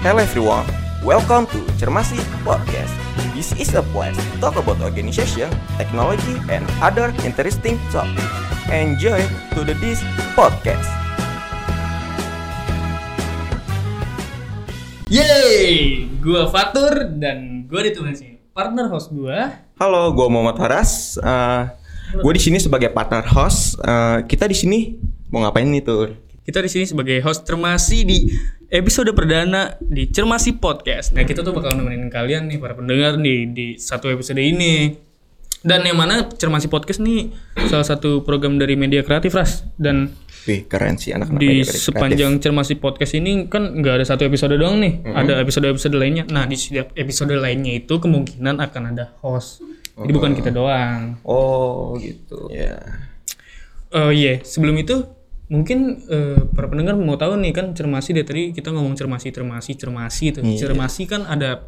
Hello everyone, welcome to Cermasi Podcast. This is a place to talk about organization, technology, and other interesting topics. Enjoy to the this podcast. Yeay, gua Fatur dan gua ditemani partner host gua. Halo, gue Muhammad Faras. gue di sini sebagai partner host. Eh, kita di sini mau ngapain nih tur? Kita di sini sebagai host Cermasi di episode perdana di Cermasi Podcast. Nah, kita tuh bakal nemenin kalian nih para pendengar nih di satu episode ini. Dan yang mana Cermasi Podcast nih salah satu program dari media kreatif Ras dan Wih keren sih anak-anak di kreatif. sepanjang Cermasi Podcast ini kan nggak ada satu episode doang nih, ada episode-episode lainnya. Nah, di setiap episode lainnya itu kemungkinan akan ada host. Jadi bukan kita doang. Oh gitu. Ya. Oh iya, sebelum itu mungkin eh, para pendengar mau tahu nih kan cermasi dari tadi kita ngomong cermasi cermasi cermasi itu. Cermasi kan ada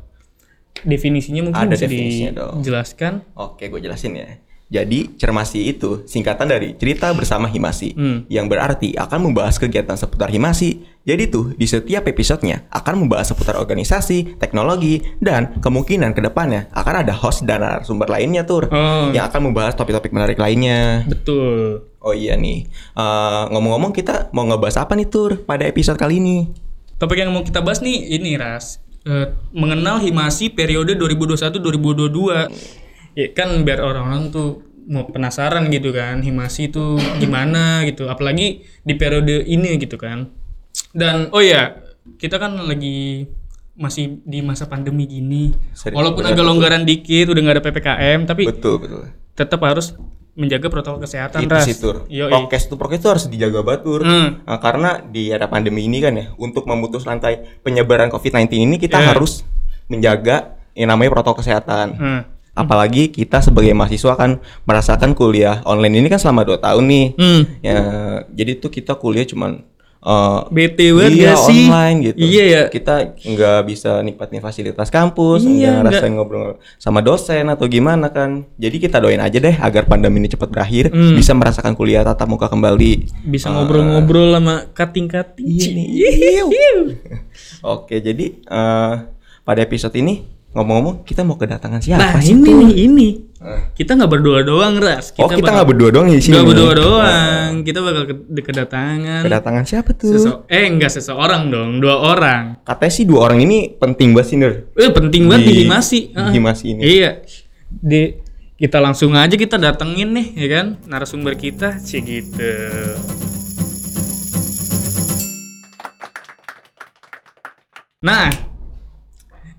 definisinya mungkin Ada bisa definisinya dong. dijelaskan. Oke, gue jelasin ya. Jadi, cermasi itu singkatan dari cerita bersama himasi, Hmm. yang berarti akan membahas kegiatan seputar himasi. Jadi tuh, di setiap episodenya akan membahas seputar organisasi, teknologi, dan kemungkinan ke depannya akan ada host dan narasumber lainnya tur, Oh, yang akan membahas topik-topik menarik lainnya. betul. Oh iya nih, Eh, ngomong-ngomong kita mau ngebahas apa nih tur pada episode kali ini? Topik yang mau kita bahas nih ini Ras. Eh, mengenal himasi periode 2021-2022. Ya kan biar orang-orang tuh mau penasaran gitu kan himasi itu gimana gitu apalagi di periode ini gitu kan dan oh ya kita kan lagi masih di masa pandemi gini Seri- walaupun agak longgaran dikit udah nggak ada ppkm tapi Betul betul. tetap harus menjaga protokol kesehatan Itu sih tur. Prokes tuh prokes tuh harus dijaga batur. Hmm. Nah, karena di era pandemi ini kan ya, untuk memutus rantai penyebaran COVID-19 ini kita Iya. harus menjaga yang namanya protokol kesehatan. Hmm. Apalagi kita sebagai mahasiswa kan merasakan kuliah online ini kan selama 2 tahun nih. Hmm. Ya, jadi tuh kita kuliah cuman eh, bete banget iya, gak sih online gitu. iya ya Kita nggak bisa nikmatin fasilitas kampus, Iya, nggak ngerasain ngobrol sama dosen atau gimana kan. Jadi kita doain aja deh agar pandemi ini cepat berakhir, Hmm. bisa merasakan kuliah tatap muka kembali. bisa Eh, ngobrol-ngobrol sama kating-kating Iya Oke, jadi eh, pada episode ini ngomong-ngomong kita mau kedatangan siapa nah sih? ini nih ini kita nggak berdua doang ras oh, kita nggak berdua doang di sini. nggak berdua doang kita bakal ke- kedatangan Kedatangan siapa tuh? sese- eh enggak seseorang dong dua orang Katanya sih dua orang ini penting banget sih, Nur. eh penting banget di Di- himasi di. Himasi ini. iya di kita langsung aja kita datengin nih ya kan narasumber kita sih gitu nah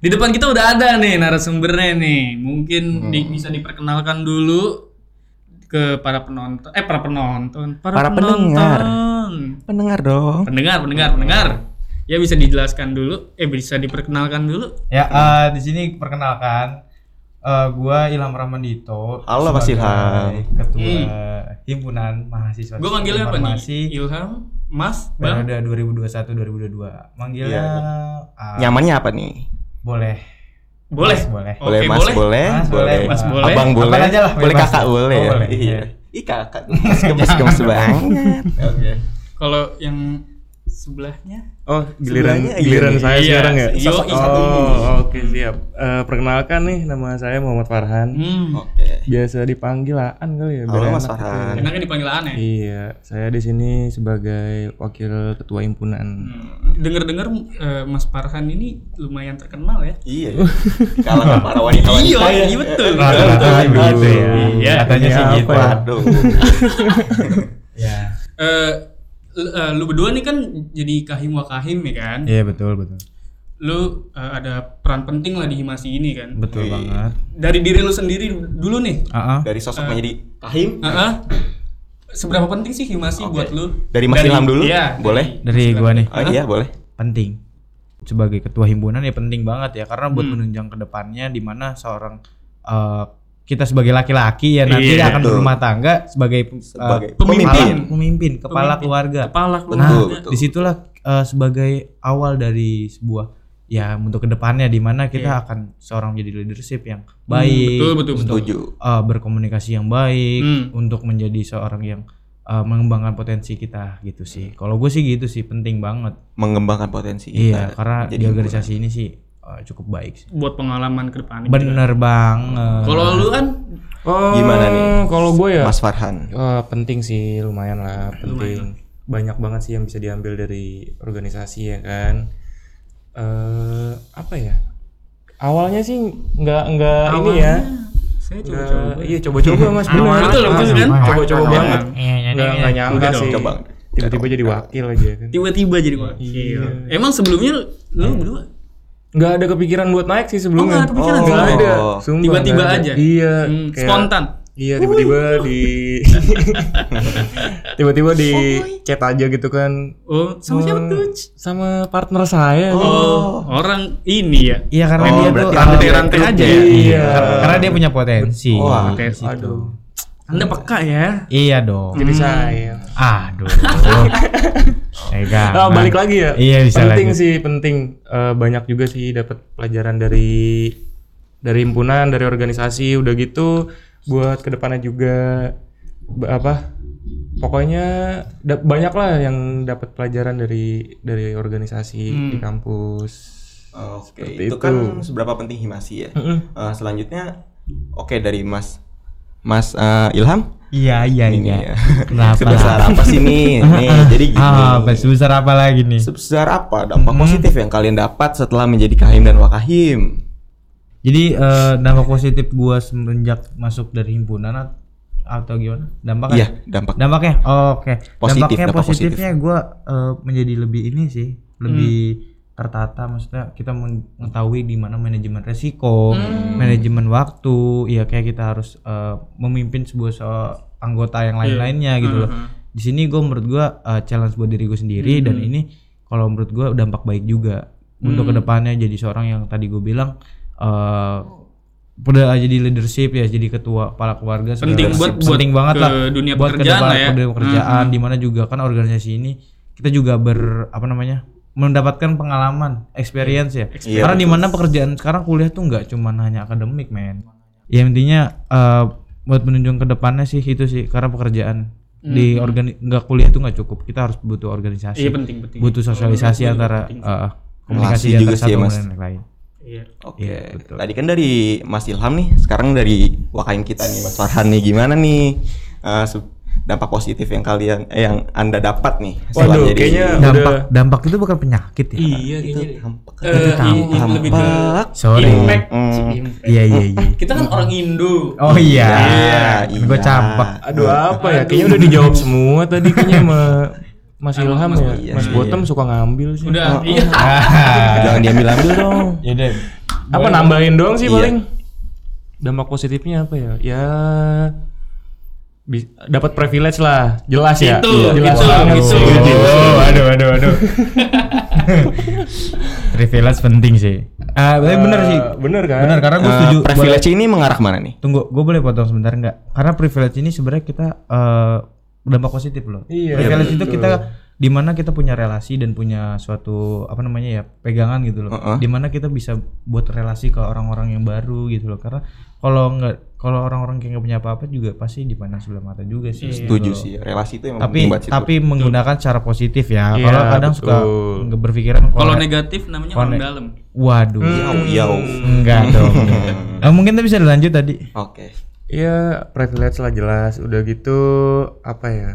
di depan kita udah ada nih narasumbernya nih mungkin di- bisa diperkenalkan dulu ke para penonton eh para penonton Para pendengar. penonton. Pendengar dong. pendengar pendengar pendengar ya bisa dijelaskan dulu eh bisa diperkenalkan dulu Ya, eh, di sini perkenalkan eh, gua Ilham Ramandito. Halo, Mas Ilham. Ketua himpunan mahasiswa. gue manggilnya apa nih Ilham Mas Bang Periode 2021-2022. Manggilnya Iya. ah, Nyamannya apa nih? Boleh. boleh Mas, boleh. Boleh Mas, boleh. boleh, Mas, boleh. Mas, boleh. Abang boleh. aja lah, boleh kakak boleh. Oh, boleh. Iya. Iya. Ih kakak. Gemes-gemes banget. Oke. kalau yang sebelahnya Oh, giliran Sebelahnya, giliran saya Iya, sekarang ya? yo, iya. Oh, oke siap. Eh, perkenalkan nih nama saya Muhammad Farhan. hmm. Oke. Biasa dipanggil Aan kali ya. Halo Mas enak Farhan. gitu. enaknya dipanggil aneh Iya, saya di sini sebagai wakil ketua himpunan. Hmm. Dengar-dengar eh, Mas Farhan ini lumayan terkenal ya. Iya. Kalangan para wanita-wanita. Iya, ya. iya betul. Rata-rata Aduh. gitu ya. Iya. Katanya sih gitu. ya? Waduh. Ya. Eh, eh, lu berdua nih kan jadi kahim wakahim ya kan. Iya, betul, betul. Lu eh, ada peran penting lah di himasi ini kan. Betul Iya. banget. Dari diri lu sendiri dulu nih. Ah. Dari sosok menjadi kahim. Heeh. Seberapa penting sih himasi Oke. buat lu? Dari Mas Ilham dulu? Iya. Boleh? Dari gua nih. Oh iya boleh. penting sebagai ketua himpunan ya penting banget ya karena buat Hmm. menunjang ke depannya di mana seorang eh, kita sebagai laki-laki ya nanti Iya, akan betul. berumah tangga sebagai, eh, Sebagai pemimpin. kepala- pemimpin kepala Pemimpin. keluarga Kepala Betul, keluarga. betul. di situlah eh, sebagai awal dari sebuah ya untuk ke depannya di mana kita Iya. akan seorang menjadi leadership yang baik betul, betul, untuk Setuju. eh, berkomunikasi yang baik Hmm. untuk menjadi seorang yang eh, mengembangkan potensi kita gitu sih. Kalau gue sih gitu sih penting banget. Mengembangkan potensi Iya, kita. karena jadi di organisasi ini sih eh, cukup baik sih. buat pengalaman ke depannya. Bener banget. Kalau lu kan Oh, Gimana nih? Kalau gue ya Mas Farhan. Wah, penting sih, lumayan lah, penting. Banyak banget sih yang bisa diambil dari organisasi ya kan. Eh, apa ya? Awalnya sih nggak nggak ini ya. saya coba-coba. Iya coba-coba mas benar. Betul, betul kan? Coba-coba banget. Nggak nggak nyangka sih. Tiba-tiba jadi wakil aja kan. Tiba-tiba jadi wakil. Emang sebelumnya lu berdua Nggak ada kepikiran buat naik sih sebelumnya. Oh, nggak ada kepikiran Nggak ada. Oh. Sumpah, Tiba-tiba ada. aja? Iya. Hmm, kayak- spontan. Iya tiba-tiba di tiba-tiba di chat aja gitu kan Oh, sama siapa Oh, tuh? sama partner saya Oh, orang ini ya. Iya karena Oh, dia tuh rantai-rantai aja ya. Iya. Karena dia punya potensi. Wah, Di situ. aduh Anda peka ya. Iya dong. jadi saya Aduh. Ega. oh, balik lagi ya Iya, bisa penting lagi. sih penting Eh, banyak juga sih dapat pelajaran dari dari himpunan dari organisasi udah gitu buat ke depannya juga apa pokoknya da- banyak lah yang dapat pelajaran dari dari organisasi di kampus Oke, Seperti itu itu. kan seberapa penting himasi ya. Mm-mm. Eh, selanjutnya, oke dari Mas Mas eh, Ilham. Iya iya Ini iya. ya. Kenapa? Sebesar apa sih nih? Nih, jadi gini. Ah, apa sebesar apa lagi nih? Sebesar apa dampak positif yang kalian dapat setelah menjadi kahim dan wakahim? Jadi eh, dampak positif gua semenjak masuk dari himpunan at- atau gimana? Dampaknya? Iya, dampak. Dampaknya? Oh, Oke. Positif, Dampaknya dampak positifnya gua eh, menjadi lebih ini sih, lebih tertata maksudnya kita mengetahui di mana manajemen resiko, manajemen waktu, ya kayak kita harus eh, memimpin sebuah se- anggota yang lain-lainnya gitu loh. Di sini gue menurut gua eh, challenge buat diri gue sendiri dan ini kalau menurut gua dampak baik juga untuk ke depannya jadi seorang yang tadi gue bilang eh udah jadi leadership ya jadi ketua kepala keluarga Penting buat- buat penting banget lah dunia buat pekerjaan ya. ke dunia pekerjaan di mana juga kan organisasi ini kita juga ber apa namanya mendapatkan pengalaman experience ya. Iya, karena di mana pekerjaan sekarang kuliah tuh nggak cuma hanya akademik men. Ya intinya eh, buat menunjang ke depannya sih itu sih karena pekerjaan di organi nggak kuliah tuh nggak cukup. Kita harus butuh organisasi. Iya penting penting. butuh sosialisasi antara eh, komunikasi Relasi antara juga sih satu ya, Mas. dengan yang lain. Iya. Oke. Tadi kan dari Mas Ilham nih, sekarang dari wakahim kita nih Mas Farhan nih gimana nih? Eh, se- dampak positif yang kalian eh, yang Anda dapat nih setelah Waduh, jadi kayaknya dampak udah dampak itu bukan penyakit ya Iya itu kayaknya. dampak. Eh, i- i- lebih ke Dampak. sorry impact. Hmm. Impact. iya iya iya Kita kan orang Indo. oh iya Iya, gue iya. campak aduh apa ya kayaknya udah dijawab semua tadi kayaknya sama Mas Ilham ya iya, Mas Botem suka ngambil sih Udah, iya. Jangan diambil ambil dong. ya deh apa nambahin doang sih Iya. paling dampak positifnya apa ya ya dapat privilege lah jelas ya Itu, Iya, jelas itu, banget itu. sih. Oh, aduh, aduh, aduh. Privilege penting sih. Ah, tapi bener sih. Eh, bener kan Bener karena gue Eh, setuju. privilege ini mengarah ke mana nih? Tunggu, gue boleh potong sebentar nggak? Karena privilege ini sebenarnya kita eh dampak positif loh. Iya, privilege itu betul. kita di mana kita punya relasi dan punya suatu apa namanya ya pegangan gitu loh. Heeh. Di mana kita bisa buat relasi ke orang-orang yang baru gitu loh. Karena kalau nggak kalau orang-orang yang nggak punya apa-apa juga pasti dipandang sebelah mata juga sih. gitu Setuju sih. Relasi itu yang Tapi penting buat situ. tapi menggunakan cara positif ya. Iya, kalau kadang suka betul. nggak berpikiran Kalau negatif namanya orang dalam. Waduh. Yau, yau. Enggak dong. Eh, mungkin kita bisa lanjut tadi. Oke. Iya privilege lah jelas udah gitu apa ya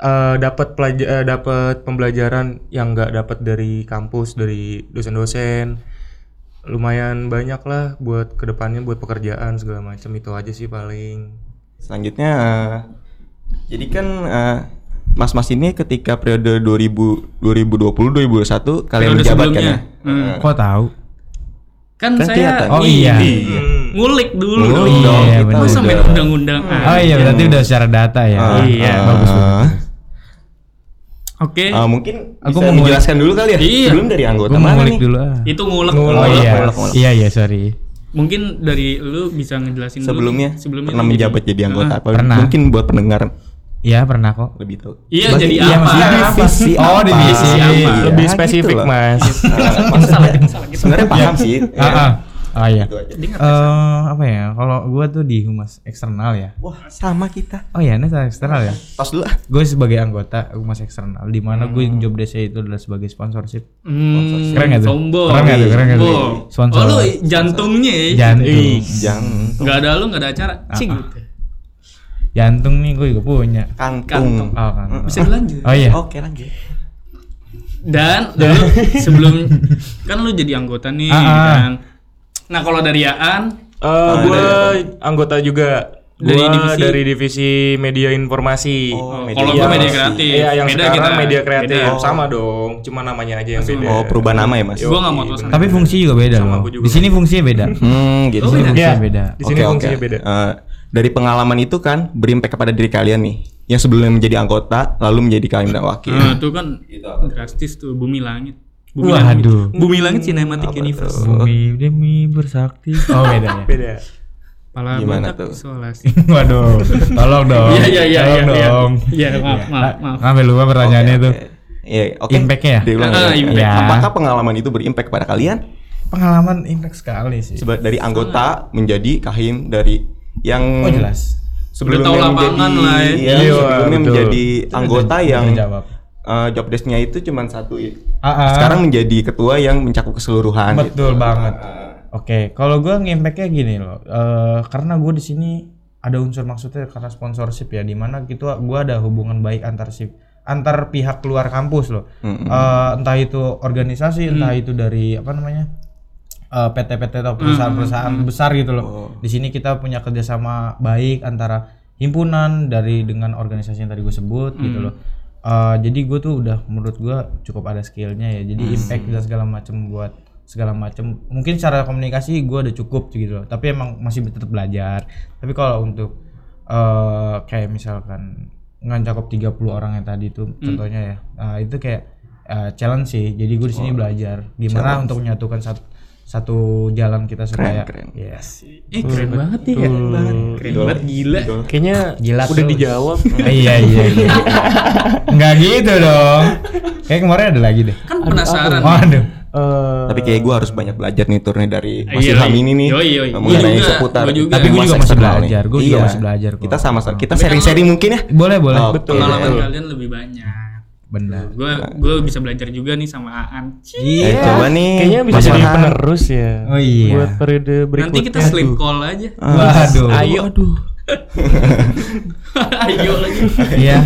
eh dapat pelajar dapat pembelajaran yang nggak dapat dari kampus dari dosen-dosen lumayan banyak lah buat ke depannya buat pekerjaan segala macam itu aja sih paling Selanjutnya eh, jadi kan eh, Mas-mas ini ketika periode 2000 2020 2021 kalian Periode menjabat kan ya? Hmm. Kok tahu? Kan, Kan saya. Oh, ini, iya. ngulik dulu Ngulik dong. dong, Iya, kita main udah- undang-undang Oh iya berarti udah secara data ya. Ah, iya, ah. bagus bagus. Oke. Eh, mungkin Aku bisa mau menjelaskan dulu kali ya Iya. sebelum dari anggota mana ngulik nih? dulu ah. Itu ngulek. Oh ngulek. iya. ngulek, ngulek. Iya iya sorry. Mungkin dari lu bisa ngejelasin dulu. Sebelumnya, sebelumnya pernah menjabat jadi anggota apa? pernah. Mungkin buat pendengar Iya pernah kok. lebih tahu. Iya, Sebagai- jadi iya, apa? apa? Divisi Oh, divisi apa? Iya, lebih gitu spesifik loh. mas Eh, maksudnya sebenarnya paham sih. Ah, ah. Ah iya. Aja. Eh apa ya? Kalau gua tuh di humas eksternal ya. Wah, sama kita. Oh iya, ini saya eksternal ya. Tos dulu ah. Gue sebagai anggota humas eksternal di mana gue job desk itu adalah sebagai sponsorship. Hmm, Keren nggak tuh? Sombong. Keren nggak tuh? Keren nggak tuh? Sponsor. Oh lu jantungnya ya? Jantung. Jangan. Nggak ada lu nggak ada acara. Ah, Cing gitu. Jantung nih gue juga punya. Kantung. Oh kan. Bisa dilanjut. Oh iya. Oke, lanjut. Dan dulu sebelum kan lu jadi anggota nih Ah, ah. kan. Nah, kalau dari Aan Eh gue anggota juga Dari Gua divisi? dari divisi media informasi. Oh, media kalau gua Yang- media kreatif. Iya, yang Beda sekarang kita. media kreatif. Beda. Sama dong, cuma namanya aja yang beda. Oh, perubahan nama ya, Mas? Gua nggak mau tulisan. Tapi fungsi juga beda Sama loh. Di sini fungsinya beda. Hmm, gitu. Oh, beda. Fungsinya Iya, beda. Di sini Oke, oke. fungsinya beda. Eh, dari pengalaman itu kan berimpact kepada diri kalian nih. Yang sebelumnya menjadi anggota lalu menjadi kalian wakil. Nah, itu kan drastis tuh bumi langit. Bumi Waduh. langit. Bumi langit Cinematic Universe. Bumi demi bersakti. Oh beda ya. Beda. Kepala Gimana tuh? isolasi. Waduh. Tolong dong. Iya iya iya Tolong iya. iya. dong. Iya, maaf maaf maaf. Sampai lupa pertanyaannya tuh. Iya, oke. Impact-nya ya? Diulang Ah, ya. impact. Ya. Apakah pengalaman itu berimpact kepada kalian? Pengalaman impact sekali sih. Seba- dari anggota menjadi kahim dari yang Oh jelas. sebelumnya tahu lapangan menjadi, lah ya. iya, Iya, sebelumnya betul. menjadi anggota yang jawab. Eh, job desk-nya itu cuma satu ya. Ah. Sekarang menjadi ketua yang mencakup keseluruhan. Betul gitu. banget. Oke, kalau gue ngimpactnya gini loh, eh, karena gue di sini ada unsur maksudnya karena sponsorship ya, di mana gitu gue ada hubungan baik antar sip antar pihak luar kampus loh, Eh, entah itu organisasi, entah itu dari apa namanya eh, PT-PT atau perusahaan-perusahaan besar gitu loh. Di sini kita punya kerjasama baik antara himpunan dari dengan organisasi yang tadi gue sebut gitu loh. Eh, jadi gue tuh udah menurut gue cukup ada skillnya ya. Jadi impact dan segala macam buat segala macam. Mungkin secara komunikasi gue udah cukup gitu loh. Tapi emang masih tetap belajar. Tapi kalau untuk eh kayak misalkan ngancakup 30 orang yang tadi itu contohnya ya. Nah, itu kayak eh, challenge sih. Jadi gue di sini belajar gimana untuk menyatukan satu satu jalan kita supaya keren. Yes. Eh keren banget nih. Keren banget. Keren banget gila. Kayaknya Gila udah tuh. dijawab. iya iya iya. Enggak gitu dong. Kayak kemarin ada lagi deh. Kan penasaran. Waduh. Eh, Tapi kayak gue harus banyak belajar nih turnya dari Mas Iya, Ilham iya. ini nih Yoi, yoi. mengenai Gua juga, seputar. gua juga. Tapi gue juga masih belajar. Gue juga Iya. masih belajar kok. Kita sama-sama kita sharing-sharing mungkin ya. Boleh boleh. Oh, betul. Pengalaman kalian lebih banyak. Benar. Gue gue bisa belajar juga nih sama Aan. Eh, coba nih. Kayaknya bisa Mas jadi penerus ya. Oh iya. Buat periode berikutnya. Nanti kita sleep call aja. Waduh. Ayo. Aduh. Ayo lagi. Iya.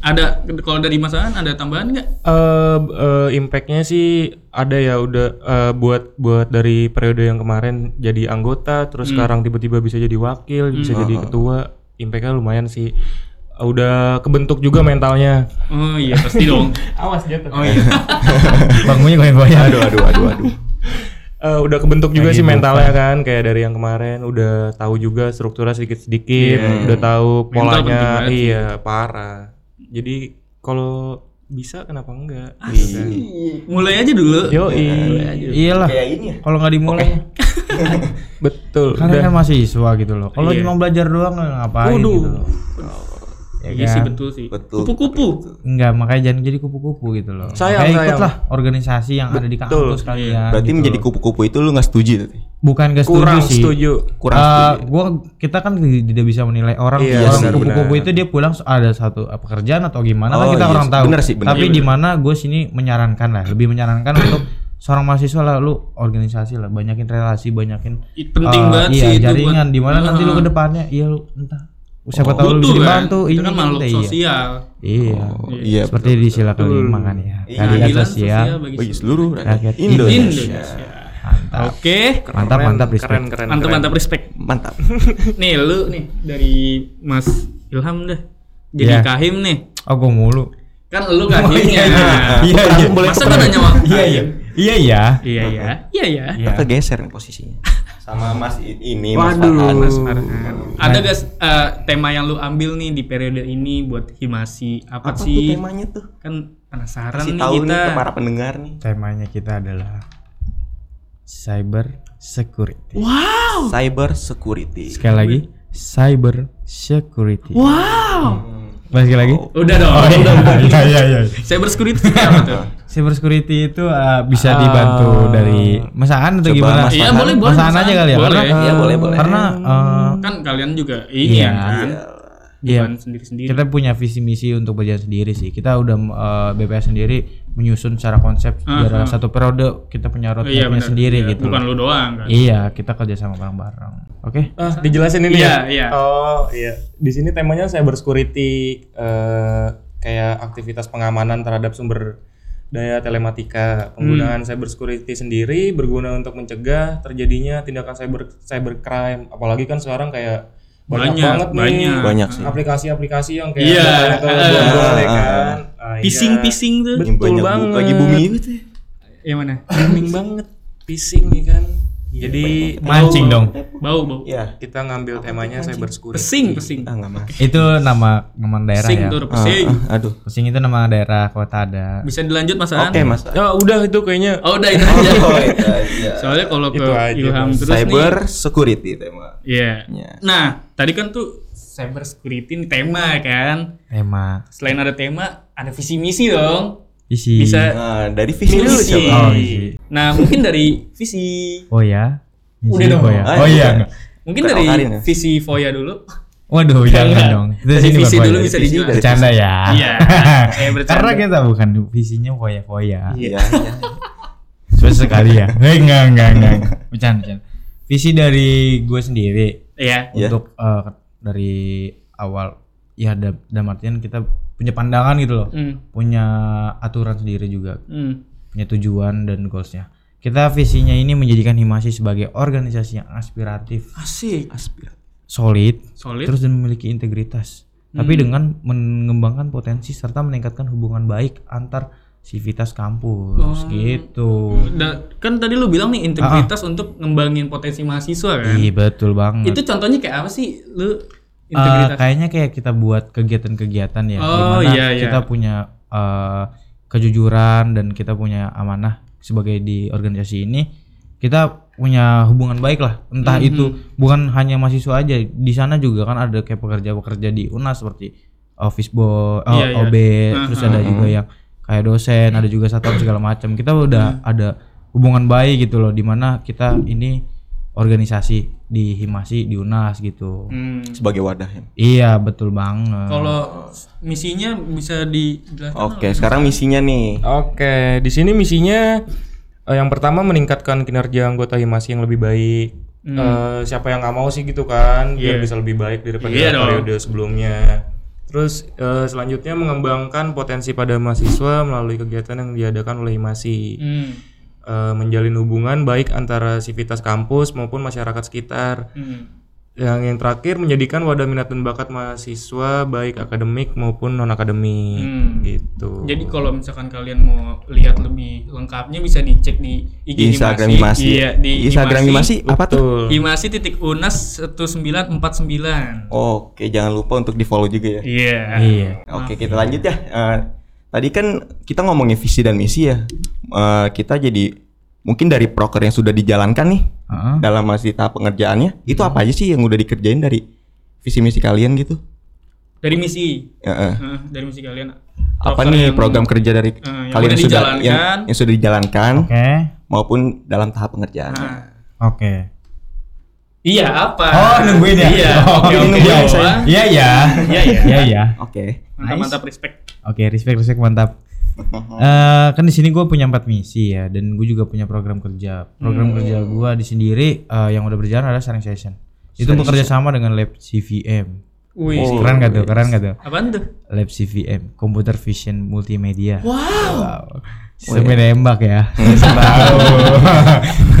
Ada kalau dari Mas Aan ada tambahan nggak? Eh, eh, impactnya sih ada ya udah eh, buat buat dari periode yang kemarin jadi anggota terus sekarang tiba-tiba bisa jadi wakil bisa jadi ketua impactnya lumayan sih udah kebentuk juga mentalnya Oh iya pasti dong. awas jatuh Oh iya. Bangunnya goyang-goyang. Aduh aduh aduh aduh. Eh, udah kebentuk juga sih mentalnya kan kayak dari yang kemarin udah tahu juga strukturnya sedikit-sedikit udah tahu Mental penting polanya banget sih. iya parah jadi kalau bisa kenapa enggak Mulai aja dulu. yo Iyalah. Kayak ini ya. Kalau nggak dimulai, betul kan udah kan masih siswa gitu loh. Kalau Iya. cuma belajar doang ngapain Waduh. gitu loh. Ya Iya sih kan? betul sih. Betul. Kupu-kupu. Enggak, makanya jangan jadi kupu-kupu gitu loh. Sayang, Makanya sayang. ikutlah organisasi yang ada di kampus kalian. Berarti gitu menjadi kupu-kupu itu lu nggak setuju tuh? bukan gak setuju kurang sih. setuju Kurang Eh, setuju. gua kita kan tidak bisa menilai orang Iya, orang benar, kupu-kupu itu dia pulang ada satu apa pekerjaan atau gimana Oh, lah kita iya orang sih. tahu. Benar sih, benar. Tapi Iya, di mana gue sini menyarankan lah, lebih menyarankan untuk seorang mahasiswa lah lu organisasi lah, banyakin relasi, banyakin Ih, Penting eh, banget iya, sih jaringan di mana nanti lu Ah. ke depannya iya lu entah siapa tahu lu bisa kan? dibantu Itu ini kan makhluk iya. sosial. Iya. Iya. Seperti di sila kelima kan ya. Iya. Keadilan sosial. Bagi seluruh rakyat Rakyat Indonesia. Indonesia. Mantap. Oke. Mantap, mantap respect. keren keren Mantap keren. mantap respect. Mantap. Nih lu nih dari Mas Ilham dah. Jadi Iya. kahim nih. Oh, gua mulu. Kan lu kahimnya. Iya, iya. Masa kan nanya? Iya, iya. Iya, iya. Iya iya. Iya iya. Iya. Kita geser nih posisinya. Sama Mas ini Mas Waduh. Farhan. Mas Farhan. Ada guys eh, tema yang lu ambil nih di periode ini buat himasi apa, Apa tuh sih? temanya tuh? Kan penasaran Kasih nih tahu kita. nih ke para pendengar nih. Temanya kita adalah cyber security. Cyber security. Sekali lagi, cyber security. Wow. Balik lagi. Udah dong. Oh udah, iya, udah. iya, iya, iya. Cyber security itu apa tuh? Cyber security itu uh, bisa dibantu dari masaan atau gimana? Mas Iya, boleh, boleh, Masaan Mas aja kali ya. Boleh. Karena Iya, boleh, boleh. Karena uh, Kan kalian juga ini Iya. kan. Iya. Bukan sendiri-sendiri. kita punya visi misi untuk berjalan sendiri sih. Kita udah uh, BPS sendiri menyusun secara konsep biar ah. satu periode kita punya Oh, iya roadmapnya benar. sendiri Iya, gitu. Bukan lu doang kan. Iya, kita kerja sama bareng-bareng. Oke. Ah, dijelasin ini Iya, ya? iya. Oh, iya. Di sini temanya cyber security eh kayak aktivitas pengamanan terhadap sumber daya telematika. Penggunaan cyber security sendiri berguna untuk mencegah terjadinya tindakan cyber cybercrime. Apalagi kan sekarang kayak banyak, Banyak, banget nih banyak. Banyak sih. aplikasi-aplikasi yang kayak Iya, datanya ke eh, bot-bot, ya ah, kan. Ah, iya. Pising-pising tuh. Betul banyak bu- banget. lagi booming gitu ya. Yang mana? booming banget. Pising nih kan. Jadi Mancing dong. Bau, bau. Iya. kita ngambil temanya cyber security. Pesing, pesing. Ah, enggak mas. Itu nama nama daerah Pesing ya. tuh, Ah, pesing. ah, aduh. Pesing itu nama daerah kota ada. Bisa dilanjut Mas Aan? Oke mas. Ya udah itu kayaknya Oh, udah itu aja. Oh, iya, iya. Soalnya kalau ke Itu aja, Ilham Mas. terus Cyber nih. security tema. Iya. Iya. Nah, tadi kan tuh cyber security ini tema kan. Tema Selain ada tema, ada visi misi dong. Visi. Bisa Nah, dari visi dulu Visi. coba. Oh, visi. Nah, mungkin dari visi Oh ya. Visi Udah dong. Oh ya. Ah, Oh iya. iya. mungkin Bukan dari Okarin ya? visi Foya dulu. Waduh, jangan Enggak. dong. Itu Dari sini visi dulu bisa dari Bercanda ya. Iya, saya bercanda. Karena kita bukan visinya foya-foya. Iya, iya. Susah sekali ya. Eh, enggak, enggak, enggak. Bercanda, bercanda. Visi dari gue sendiri Iya. Iya. untuk eh, dari awal ya da- dalam artian kita punya pandangan gitu loh. Hmm. Punya aturan sendiri juga, Hmm. punya tujuan dan goalsnya. Kita visinya ini menjadikan Himasi sebagai organisasi yang aspiratif, Asik. Aspir. solid, Solid. terus dan memiliki integritas. Tapi dengan mengembangkan potensi serta meningkatkan hubungan baik antar sivitas kampus gitu. Da- kan tadi lu bilang nih integritas untuk ngembangin potensi mahasiswa kan. Iya betul banget. Itu contohnya kayak apa sih lu Eh, integritas? kayaknya kayak kita buat kegiatan-kegiatan ya, Oh, di mana iya, iya. kita punya eh, kejujuran dan kita punya amanah sebagai di organisasi ini, kita punya hubungan baik lah. Entah Mhm. itu bukan hanya mahasiswa aja, di sana juga kan ada kayak pekerja-pekerja di UNAS seperti office boy, oh, Iya, iya. OB, terus ada juga yang kayak dosen, ada juga satpam segala macam. Kita udah ada hubungan baik gitu loh, di mana kita ini organisasi di Himasi di UNAS gitu. Hmm. Sebagai wadah ya. Iya betul banget. Kalau misinya bisa dijelaskan. Oke, sekarang misinya nih. Oke, di sini misinya eh, yang pertama meningkatkan kinerja anggota Himasi yang lebih baik. Eh, siapa yang nggak mau sih gitu kan, biar Iya. bisa lebih baik daripada dong. periode sebelumnya. Terus eh, selanjutnya mengembangkan potensi pada mahasiswa melalui kegiatan yang diadakan oleh Himasi. Hmm. Eh, menjalin hubungan baik antara sivitas kampus maupun masyarakat sekitar. Hmm. Yang yang terakhir menjadikan wadah minat dan bakat mahasiswa baik akademik maupun non akademik Hmm. gitu. Jadi kalau misalkan kalian mau lihat lebih lengkapnya bisa dicek di IG Instagram. Himasi. Iya, di Instagram Himasi apa tuh? Himasi titik unas 1949. Oke, jangan lupa untuk di follow juga ya. Iya. Iya. Oke, kita lanjut ya. Eh, tadi kan kita ngomongin visi dan misi ya. Eh, kita jadi mungkin dari proker yang sudah dijalankan nih Heeh. dalam masih tahap pengerjaannya, itu apa aja sih yang udah dikerjain dari visi misi kalian gitu? Dari misi. Eh, dari misi kalian. Apa nih yang- program kerja dari yang kalian yang sudah dijalankan. yang, yang sudah dijalankan Oke. maupun dalam tahap pengerjaan? Nah, Oke. Iya apa? Oh, nungguin ya? Iya. Oh, Oke, oke. nungguin Jawa. saya. Iya ya. Iya, iya. Iya ya. Oke. Mantap, mantap respect. Oke, respect respect mantap. Eh kan di sini gue punya empat misi ya, dan gue juga punya program kerja. Program kerja gue di sendiri eh, yang udah berjalan adalah sharing session. Itu bekerja sama dengan lab CVM. Wih, Oh. Keren gak tuh? Keren gak tuh? apaan tuh? Lab CVM, Computer Vision Multimedia. Wow. Sistemnya nembak ya. Tahu.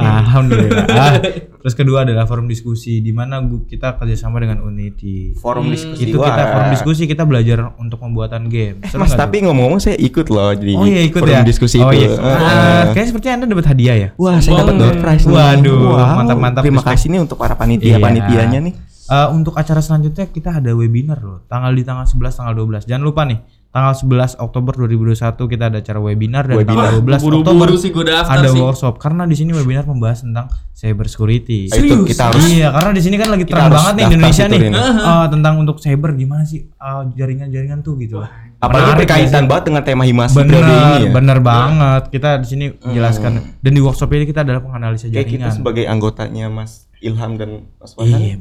Alhamdulillah. Ah, Terus kedua adalah forum diskusi di mana kita kerjasama dengan Unity. Forum diskusi. Itu kita Wah. forum diskusi kita belajar untuk pembuatan game. Eh, Seru Mas, tapi ngomong-ngomong saya ikut loh jadi Oh iya ikut forum ya. diskusi oh, itu. Iya. Ah, eh. kayaknya seperti anda dapat hadiah ya. Wah, saya dapat door prize nih. Waduh, Wow, mantap-mantap. Terima kasih nih untuk para panitia-panitianya Iya. nih. Eh, untuk acara selanjutnya kita ada webinar loh. Tanggal di tanggal 11 tanggal 12. Jangan lupa nih tanggal 11 Oktober 2021 kita ada acara webinar dan Webinar. tanggal 12 Oktober Buru-buru sih gue daftar ada sih. workshop karena di sini webinar membahas tentang cyber security. Ah, itu kita harus Iya, karena di sini kan lagi terang banget nih Indonesia situ, nih Rin. eh, tentang untuk cyber gimana sih eh, jaringan-jaringan tuh gitu. apalagi Menarik berkaitan ya. banget dengan tema himasi periode ini Bener, ya. bener banget. Kita di sini jelaskan dan di workshop ini kita adalah penganalisa Kayak kita jaringan. sebagai anggotanya Mas Ilham dan Mas Farhan. Iya.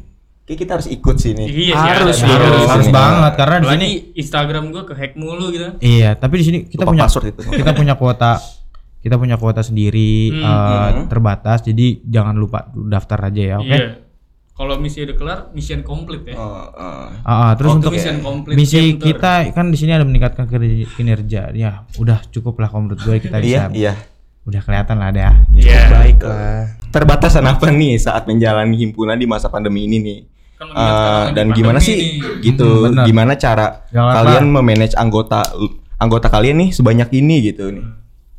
Kayak kita harus ikut sini. Iya harus, ada- harus, ada- harus Sini. banget karena di sini Instagram gue ke hack mulu gitu. Iya, tapi di sini kita Lupa punya password itu. kita punya kuota kita punya kuota sendiri Hmm. eh, terbatas jadi jangan lupa daftar aja ya, oke? Iya. Kalau misi udah kelar, mission komplit ya. Oh, oh. Ah, ah, terus Oh, untuk mission komplit misi kita kan di sini ada meningkatkan kinerja. Ya, udah cukup lah kalau menurut gue kita Iya, bisa. iya. Udah kelihatan lah dah. Iya. Baiklah. Terbatasan apa nih saat menjalani himpunan di masa pandemi ini nih? Lagi dan gimana sih nih. gitu? Hmm, gimana cara Jangan kalian memanage anggota anggota kalian nih sebanyak ini gitu nih?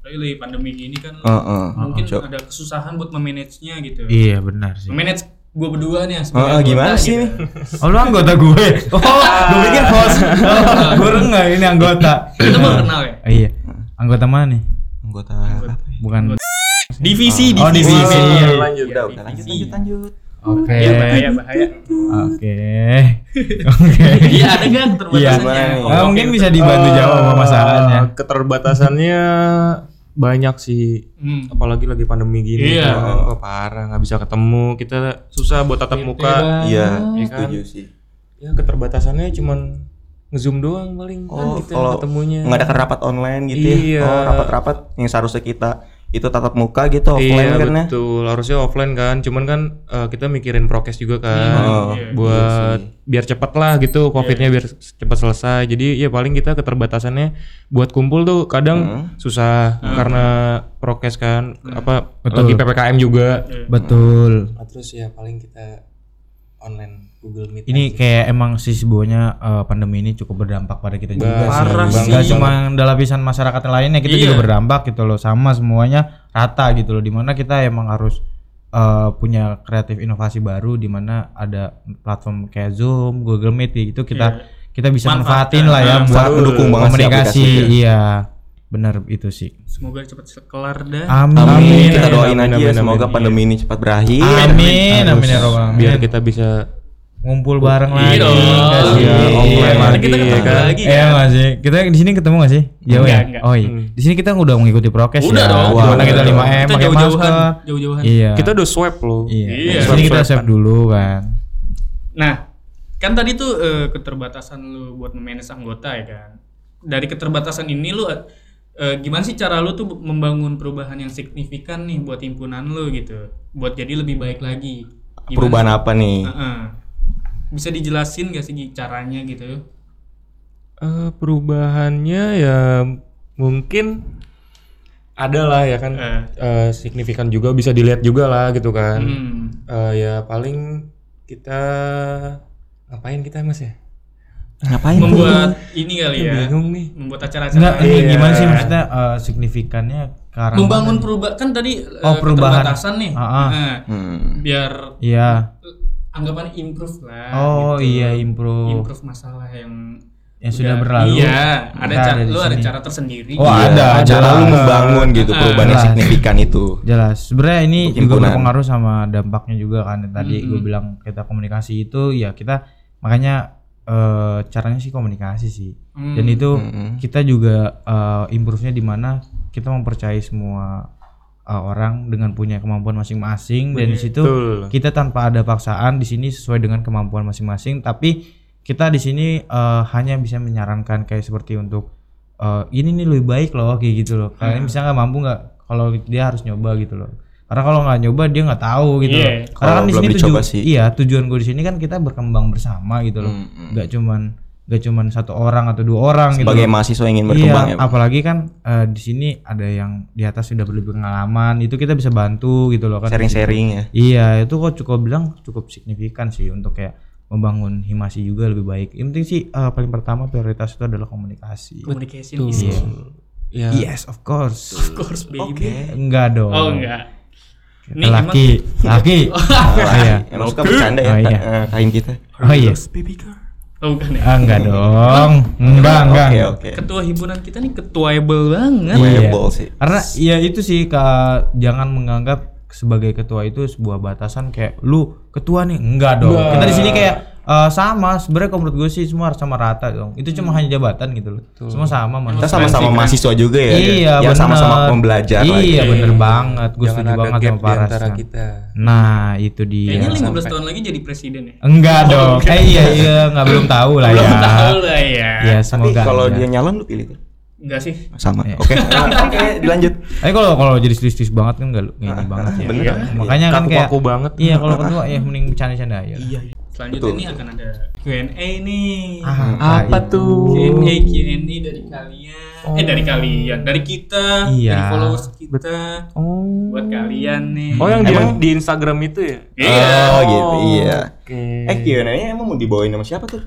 Tapi lagi pandemi gini kan Heeh. mungkin Coba. ada kesusahan buat memanage-nya gitu. Iya, benar sih. Memanage gue berdua nih ya, Oh, sebagai oh, anggota gimana sih gitu. nih? Oh, lu anggota gue. Oh, gue pikir host. Oh, gue enggak ini anggota. Kita baru kenal ya? Oh, iya. Anggota mana nih? Anggota apa ya? Bukan. Divisi, Oh, divisi. divisi. Iya, Lanjut, iya, udah, udah lanjut, divisi. lanjut, lanjut. Oke. Iya, bahaya, bahaya. Oke. Oke. Iya, ada gak keterbatasannya? Iya. Oh, Nah, mungkin bisa dibantu jawab sama masalahnya. Keterbatasannya banyak sih. Hmm. Apalagi lagi pandemi gini. Iya. kan. Oh, parah nggak bisa ketemu. Kita susah buat tatap muka. Iya, Iya kan? setuju sih. Ya keterbatasannya cuman ngezoom doang paling kan Oh, kita kalau ketemunya. mengadakan rapat online gitu Iya. ya. Oh, rapat-rapat yang seharusnya kita itu tatap muka gitu offline iya kan ya. betul. Harusnya offline kan. Cuman kan eh, kita mikirin prokes juga kan. Oh, iya. buat biar cepet lah gitu covidnya biar cepat selesai. Jadi ya paling kita keterbatasannya buat kumpul tuh kadang susah karena prokes kan. Apa lagi ppkm juga. Betul. Nah, terus ya paling kita online Google Meet Ini kayak emang sisi bawahnya eh, pandemi ini cukup berdampak pada kita juga sih. Parah sih. Nggak cuma dalam lapisan masyarakat yang lainnya, kita Iya. juga berdampak gitu loh. Sama semuanya rata gitu loh. Di mana kita emang harus eh, punya kreatif inovasi baru di mana ada platform kayak Zoom, Google Meet itu kita kita bisa manfaatin lah ya Nah, buat mendukung banget sih komunikasi. itu Iya. Benar itu sih. Semoga cepat kelar dah. Amin. Amin. Kita doain Amin, aja amin, semoga amin. pandemi ini cepat berakhir. Amin. Amin ya robbal biar kita bisa ngumpul bareng Iya lagi. dong. Kasih. Iya, offline Iya. lagi, kita ketemu ya kan? lagi Iya kan? nggak sih? Kita di sini ketemu nggak sih? Jauh Enggak, ya? enggak. Oh iya. Di sini kita udah mengikuti prokes Udah ya. dong. Di mana kita 5M Kita pakai jauh-jauhan, masker. jauh-jauhan. Iya. kita udah swipe loh Iya. Iya. Di sini kita swab dulu kan. Nah, kan tadi tuh eh, keterbatasan lu buat memanage anggota ya kan. Dari keterbatasan ini lu eh, gimana sih cara lu tuh membangun perubahan yang signifikan nih buat himpunan lu gitu, buat jadi lebih baik lagi. Gimana Perubahan sih? apa nih? Heeh. Bisa dijelasin gak sih caranya gitu? Eh, perubahannya ya mungkin ada lah ya kan Eh. Eh, signifikan juga bisa dilihat juga lah gitu kan Hmm. Eh, ya paling kita ngapain kita mas ya Ngapain? Membuat ini kali ya. bingung nih Membuat acara-acara Enggak, ini Iya. gimana sih maksudnya eh, signifikannya arah membangun perubahan kan tadi eh, Oh, perubahan. keterbatasan nih. Ah, ah. Nah, Hmm. biar Iya. eh, anggapan improve lah. Oh gitu. iya improve improve masalah yang yang sudah udah- berlalu. Iya, ada cara ada lu ada cara tersendiri. Oh, Iya, ada, cara lu membangun gitu Ah, perubahan yang signifikan itu. Jelas. Sebenarnya ini Untuk juga himpunan. berpengaruh sama dampaknya juga kan. Tadi gue bilang kita komunikasi itu ya kita makanya eh, caranya sih komunikasi sih. Hmm. Dan itu Hmm. kita juga eh, improve-nya di mana kita mempercayai semua eh, orang dengan punya kemampuan masing-masing dan di situ kita tanpa ada paksaan di sini sesuai dengan kemampuan masing-masing tapi kita di sini eh, hanya bisa menyarankan kayak seperti untuk eh, ini nih lebih baik loh kayak gitu loh kalian bisa nggak mampu nggak kalau dia harus nyoba gitu loh karena kalau nggak nyoba dia nggak tahu gitu Iya. loh karena kan di sini dicoba tuju- sih. iya tujuan gue di sini kan kita berkembang bersama gitu loh Hmm, nggak cuman nggak cuman satu orang atau dua orang gitu Sebagai loh. mahasiswa ingin berkembang Iya, ya. apalagi kan eh, di sini ada yang di atas sudah berlebih pengalaman, itu kita bisa bantu gitu loh kan. Sharing-sharing ya. Iya, itu kok cukup bilang cukup signifikan sih untuk kayak membangun himasi juga lebih baik. Yang penting sih eh, paling pertama prioritas itu adalah komunikasi. communication is Iya. ya Yes, of course. of course baby. Enggak dong. Oh enggak. Ini laki, laki. Oh, iya. Emang suka bercanda ya Oh, iya. eh, kain kita. Oh iya. baby girl. Oh, bukan ya. Ah, enggak dong. Enggak, enggak. Oke, enggak. oke. Ketua himpunan kita nih ketuable banget. Iya. Wearable sih. Karena ya itu sih Kak, jangan menganggap sebagai ketua itu sebuah batasan kayak lu ketua nih. Enggak dong. Kita di sini kayak eh, sama sebenarnya kalau menurut gue sih semua harus sama rata dong. Itu cuma hanya jabatan gitu loh. Semua sama Kita manusia. sama-sama mahasiswa juga ya. Iya, yang bener. sama-sama pembelajar. Iya, bener banget. Gue setuju banget sama Chan. kita. Nah, itu dia. Kayaknya 15 tahun lagi jadi presiden ya. Enggak dong. Eh iya iya nggak belum tahu lah ya. Belum tahu lah ya. Ya Tapi semoga. kalau aja. dia nyalon lu pilih tuh. Enggak sih. Sama. Iya. Oke. Oke, dilanjut. Tapi kalau kalau jadi serius banget kan enggak ini banget ya. Bener. Iya. Makanya kan kayak Kaku-kaku banget. Iya, kalau ketua ya mending bercanda-canda aja. Iya. Selanjutnya Betul. nih akan ada Q&A nih. Apa tuh? Q&A Q&A dari kalian. Eh dari kalian, dari kita, Iya. dari followers kita. Oh. Buat kalian nih. Oh yang di, Emang- di Instagram itu ya? Iya. Oh, gitu. Iya. Oke. Eh, Q&A emang mau dibawain sama siapa tuh?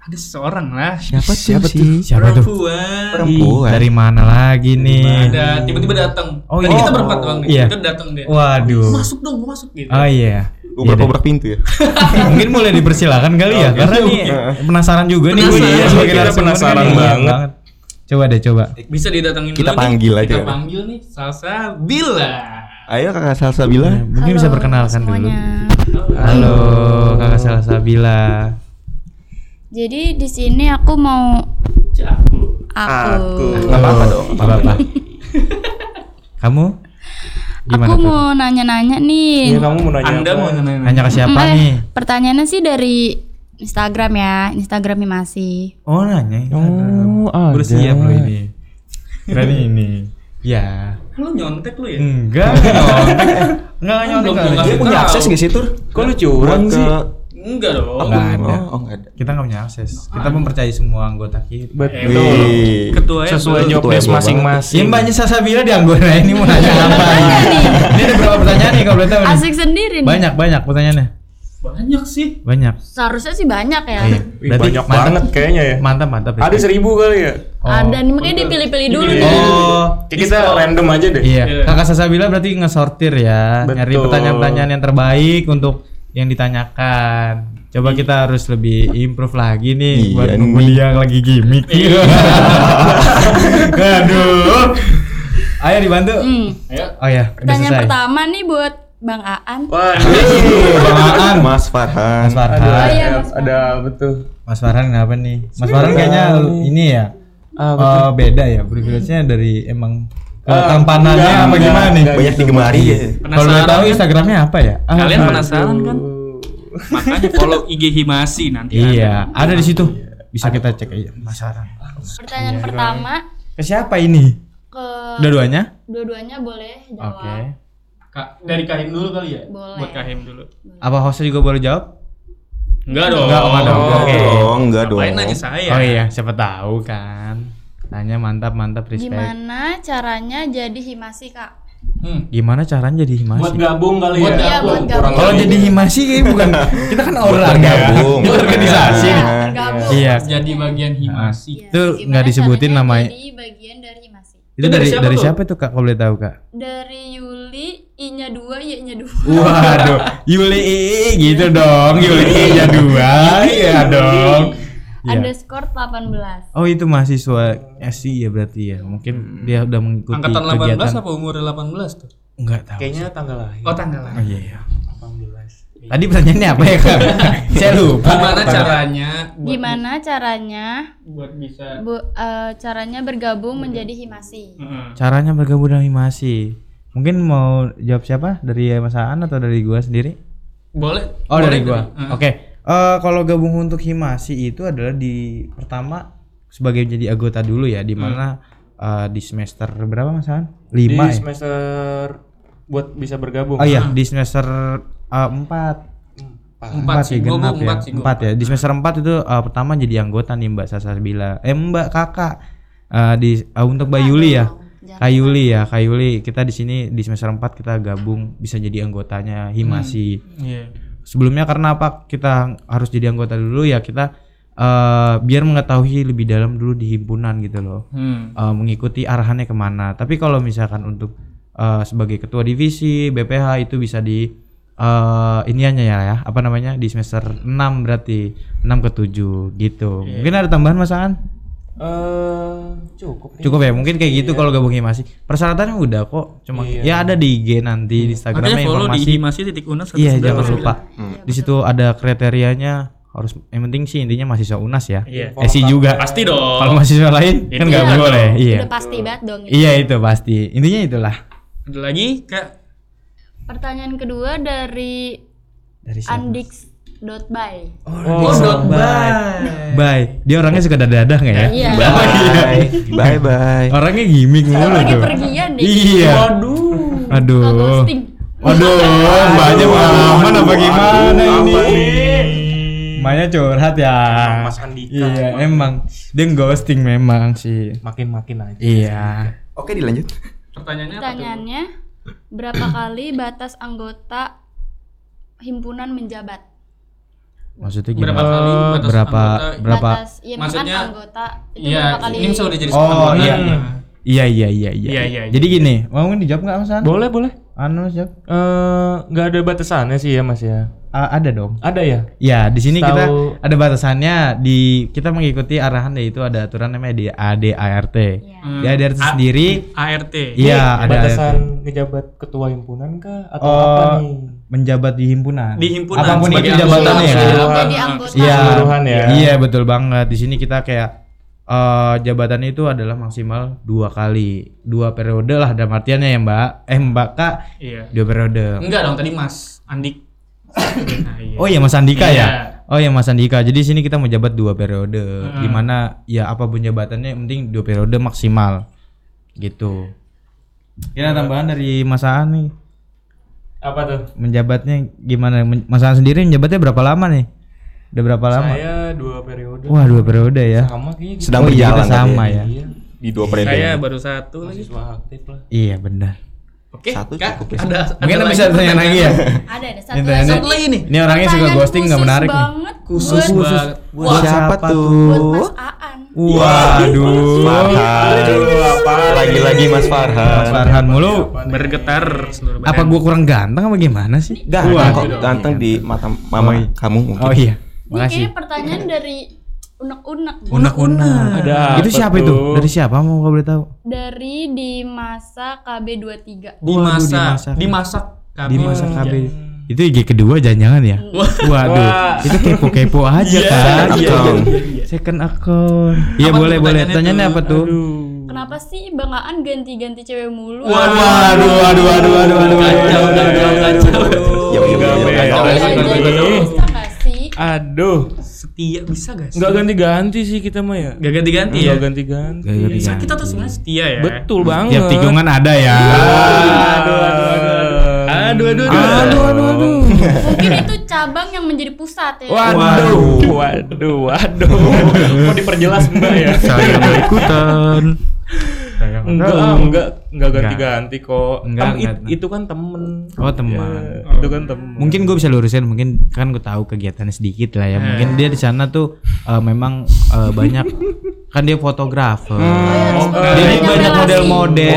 Ada seseorang lah. Siapa, siapa tuh? Siapa tuh? Perempuan. Perempuan. Dari mana lagi nih? Ada tiba-tiba datang. Oh, Tadi iya. kita berempat doang nih. Iya. Kita datang dia. Waduh. Masuk dong, masuk gitu. Oh iya. Iya deh. berbobrak pintu ya? Mungkin mulai dipersilakan kali ya, karena nih penasaran juga nih gue Penasaran. nih sebagai Kita penasaran nih. Iya banget. Coba deh, coba. Bisa didatangin Kita dulu panggil nih. aja. Kita panggil nih Salsa Bila. Ayo kakak Salsa bilang. Mungkin bisa perkenalkan dulu. semuanya. Halo, Kakak Salsabila. Jadi di sini aku mau Jago. aku. Nggak apa-apa dong. Apa apa? Kamu gimana aku tuh? mau nanya-nanya nih. Iya kamu mau nanya Anda apa? mau nanya Nanya ke siapa Eh, nih? Pertanyaannya sih dari Instagram ya, Instagramnya masih. Oh nanya. Oh, Udah ada. siap lo ini. Keren ini. Ya. Lu nyontek lu ya? Enggak, enggak nyontek. Enggak nyontek. Dia punya akses gak sih tur? Kok lu curang sih? Enggak dong. Enggak ada. Oh, oh, nggak ada. Kita nggak punya akses. Kita mempercayai semua anggota kita. Betul. Wih. Ketua ya. Sesuai job Ketua desk masing-masing. Ya mbaknya Sasabila di anggota ini mau nanya apa ini? Ini ada berapa pertanyaan nih kalau boleh tahu nih? Asik sendiri nih. Banyak banyak pertanyaannya. Banyak sih. Banyak. Seharusnya sih banyak ya. Iya. Berarti banyak mantap. banget kayaknya ya. Mantap mantap. Ada respect. seribu kali ya? Ada nih makanya dipilih-pilih dulu nih. Oh. Kayak kita random aja deh. Iya, Iya. kakak Sasabila berarti ngesortir ya, nyari Betul. pertanyaan-pertanyaan yang terbaik untuk yang ditanyakan. Coba kita harus lebih improve lagi nih Iya buat nunggu dia yang lagi gimmick. Aduh. Ayo dibantu. Hmm. Ayo. Oh ya, Pertanyaan selesai. pertama nih buat Bang Aan. Waduh. Bang Aan. Mas Farhan. Mas Farhan. Oh, Ada, iya, Mas ada betul. Mas Farhan kenapa nih? Mas Farhan kayaknya ini ya. eh, beda ya, privilege-nya dari emang ketampanannya enggak, apa enggak, gimana nih? Banyak digemari ya. Kalau boleh Penasaran tahu kan? Instagramnya apa ya? Ah, Kalian penasaran kan? Makanya follow IG Himasi nanti. Iya, ada di situ. Bisa kita cek aja. Penasaran. Pertanyaan pertama Ke siapa ini? ke Dua-duanya? dua-duanya boleh jawab. Oke. Kak, dari Kahim dulu kali ya? Boleh. Buat Kahim dulu. Apa hostnya juga boleh jawab? Enggak dong. Enggak, oh, enggak dong. Enggak Oke. dong, enggak dong. Ngapain nanya saya? Oh iya, siapa tahu kan. Tanya mantap mantap respect. Gimana, Gimana caranya jadi himasi kak? Hmm. caranya jadi himasi? Buat gabung kali Buat ya. Iya buat gabung. Kalau jadi himasi kayak bukan kita kan orang ya. bergabung. Ini organisasi Iya. Iya. Jadi bagian Himasi. Iya, Itu gimana nggak disebutin namanya. Jadi bagian dari himasi. Itu Itu dari dari dari siapa siapa, tuh? Kak? Kalau boleh tahu Kak? Dari Yuli, I-nya dua, Y-nya dua. Waduh, Yuli Ii gitu dong. Yuli I-nya dua. Iya dong. Iya. Underscore 18. Oh itu mahasiswa SI ya berarti ya. Mungkin dia udah mengikuti Angkatan 18 kegiatan. apa umur 18 tuh? Enggak tahu. Kayaknya tanggal lahir. Oh, tanggal Oh lahir. iya iya. 18. Tadi pertanyaannya apa ya Kak? Saya lupa. Gimana caranya buat, Gimana caranya buat bisa bu, eh, caranya bergabung menjadi himasi? Heeh. Caranya bergabung dengan Himasi. Mungkin mau jawab siapa? Dari Mas Aan atau dari gua sendiri? Boleh. Oh boleh dari gua. Oke. Eh, kalau gabung untuk Himasi itu adalah di pertama sebagai jadi anggota dulu ya, di mana eh, di semester berapa Mas Aan? Di Lima ya? semester buat bisa bergabung. Oh iya, di semester eh, empat. Empat sih, gua genap empat ya. Empat ya. Di semester empat itu eh, pertama jadi anggota nih Mbak Sasabila. Eh Mbak Kakak. Eh, di eh, untuk Mbak Yuli ya. Jangan Kak Yuli ya, Kak Yuli kita di sini di semester 4 kita gabung bisa jadi anggotanya Himasi. Iya. Sebelumnya karena apa kita harus jadi anggota dulu ya kita eh biar mengetahui lebih dalam dulu di himpunan gitu loh. Hmm. Eh, mengikuti arahannya ke mana. Tapi kalau misalkan untuk eh, sebagai ketua divisi BPH itu bisa di eh iniannya ya ya, apa namanya? Di semester 6 berarti 6 ke 7 gitu. Mungkin ada tambahan Mas Aan? Eh cukup. Cukup ya, mungkin kayak gitu kalau gabung himasi. Persyaratannya udah kok, cuma ya ada di IG nanti di Instagramnya Makanya follow di informasi. himasi titik unas Iya, jangan lupa. Di situ ada kriterianya harus yang penting sih intinya mahasiswa UNAS ya. Iya. Esi juga. Pasti dong. Kalau mahasiswa lain kan Itu nggak kan boleh. dong. Iya. Udah pasti banget dong. itu. Iya itu pasti. Intinya itulah. Ada lagi kak? Pertanyaan kedua dari Dari siapa? andix.by. Oh, dot Bye. Bye. Dia orangnya suka dada-dada nggak ya? Iya. Bye. Bye bye. Orangnya gimmick mulu Lagi tuh. pergian deh. Iya. Waduh. Aduh. ghosting. Waduh, mbaknya pengalaman apa gimana ini? Mbaknya curhat ya. Mas Andika. Iya, emang dia ghosting memang sih. Makin-makin aja. Iya. Oke dilanjut. Pertanyaannya apa tuh? Pertanyaannya berapa kali batas anggota himpunan menjabat? Maksudnya Berapa gimana? kali batas berapa anggota? berapa? Batas, iya Maksudnya, anggota itu Iya, berapa kali? ini bisa udah jadi Oh, sepengetahuan. iya. Iya iya iya iya. Iya, iya, Jadi gini, mau dijawab nggak Mas An? Boleh, boleh. Anu Mas jawab. Eh nggak ada batasannya sih ya, Mas ya. Ah, ada dong. Ada ya? Ya, di sini kita Setahu- ada batasannya di kita mengikuti arahan yaitu ada aturan namanya di ADART. Iya. Di ADART A- sendiri ART. iya ada Batasan ngejabat ketua himpunan kah atau Oh, apa nih? Menjabat di himpunan. Di himpunan Apa pun sebagai itu jabatannya ya. Iya. Iya, ya. Iya betul banget. Di sini kita kayak eh jabatannya itu adalah maksimal dua kali, dua periode lah dalam artiannya ya Mbak. Eh Mbak Kak, Iya. dua periode. Enggak dong tadi Mas Andik. Nah, iya. Oh iya Mas Andika Iya. ya. Oh iya Mas Andika. Jadi sini kita menjabat dua periode. Di mana ya apa pun jabatannya yang penting dua periode maksimal. Gitu. Kira tambahan dari Mas Aan nih. Apa tuh? Menjabatnya gimana? Mas Aan sendiri menjabatnya berapa lama nih? Udah berapa lama? Saya dua periode. Wah dua periode ya. Sama kayaknya gitu. Sedang Oh iya, berjalan tadi sama ya. ya. Iya. Di dua periode. Saya baru satu lagi. Mahasiswa aktif lah. Iya benar. Oke, Satu Kak, cukup ya. ada Mungkin ada bisa tanya lagi ya. Ada ada satu Ini Satu lagi nih. Ini orangnya suka ghosting nggak khusus menarik nih. banget Khusus buat, banget. Buat siapa buat tuh? Mas Aan. Waduh. Farhan. Lagi-lagi Mas Mas Farhan. Farhan mulu. Bergetar seluruh badan. Apa gua kurang ganteng apa gimana sih? Ganteng kok ganteng di mata mama kamu mungkin. Oh iya. Ini Makasih. kayaknya pertanyaan dari unek-unek. Unak-unak. Ada Itu apa siapa itu? Dari siapa mau nggak boleh tahu? Dari di masa KB23. dimasak, dimasak. dimasak KB. Di masa KB. Itu IG kedua jangan-jangan ya? Waduh, itu kepo-kepo aja kan? iya, Account. iya, Second account. Iya boleh boleh. Tanyanya apa tuh? Kenapa sih Bang Aan ganti-ganti cewek mulu? Waduh, waduh, waduh, waduh, waduh, waduh. Kacau, kacau, kacau. Ya? Aduh, Setia bisa gak sih? nggak ganti-ganti sih kita mah ya. Gak ganti-ganti ya? Nggak ganti-ganti. Gak kan? kita tuh sebenarnya setia ya. Betul banget. Tiap tikungan ada ya. Aduh, aduh, aduh, aduh. Aduh, aduh, aduh. Aduh, aduh, aduh. Mungkin itu cabang yang menjadi pusat ya. Waduh, waduh, waduh. Mau diperjelas enggak ya? Saya nggak ikutan. Enggak, enggak, enggak ganti-ganti kok. Enggak, Tem- enggak. it- itu kan temen. Oh teman. Ya, itu kan temen. Mungkin gue bisa lurusin, mungkin kan gue tahu kegiatannya sedikit lah ya. Mungkin dia di sana tuh eh, memang eh, banyak kan dia fotografer. Oh, Jadi banyak banyak model-model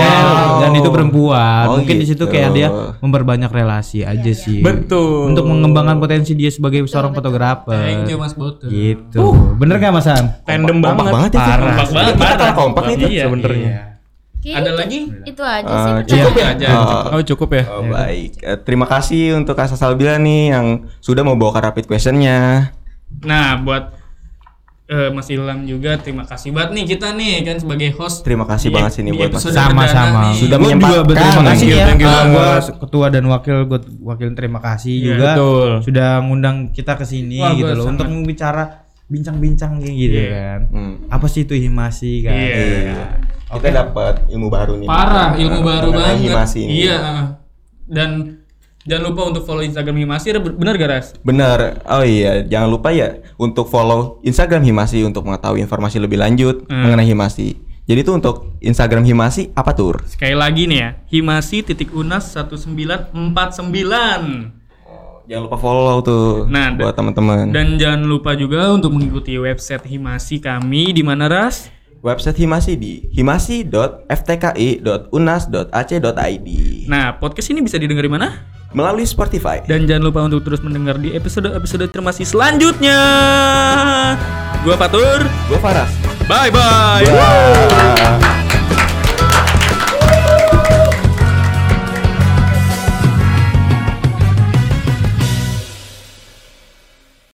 dan itu perempuan. Oh, mungkin di situ gitu. kayak dia memperbanyak relasi aja sih. Betul. Untuk mengembangkan potensi dia sebagai seorang fotografer. Thank you Mas Boto. Gitu. Bener gak Mas An? tandem Kompak banget. banget ya. Parah. Kompak banget, Kita parah. kompak nih. Iya, sebenarnya. Kayaknya Ada itu- lagi? Itu aja sih. Cukup ya aja. Oh, Oh, cukup ya? oh, baik. Eh, terima kasih untuk Kak Salbila nih yang sudah membawakan rapid questionnya. Nah, buat eh, Mas Ilham juga terima kasih banget nih kita nih kan sebagai host. Terima kasih di- banget sini buat Mas. Sama-sama. Sudah menyempatkan. berterima kasih Thank you, ya. thank you Ah, banget. gua ketua dan wakil gue wakil terima kasih Iya, juga betul. sudah ngundang kita ke sini gitu loh untuk bicara bincang-bincang kayak gitu Iya. kan. Hmm. Apa sih itu himasi kan? Iya. Kita dapat ilmu baru nih. Parah, ilmu baru banget. Himasi ini. Iya. uh. Dan jangan lupa untuk follow Instagram Himasi. Bener gak Ras? Benar. Oh iya, jangan lupa ya untuk follow Instagram Himasi untuk mengetahui informasi lebih lanjut Hmm. mengenai Himasi. Jadi itu untuk Instagram Himasi apa tur? Sekali lagi nih ya, Himasi titik unas 1949. Jangan lupa follow tuh Nah, buat teman-teman. Dan jangan lupa juga untuk mengikuti website Himasi kami di mana Ras? Website Himasi di himasi.ftki.unas.ac.id. Nah, podcast ini bisa didengar di mana? Melalui Spotify. Dan jangan lupa untuk terus mendengar di episode-episode termasih selanjutnya. Gua Fatur. Gue Faras. Bye bye.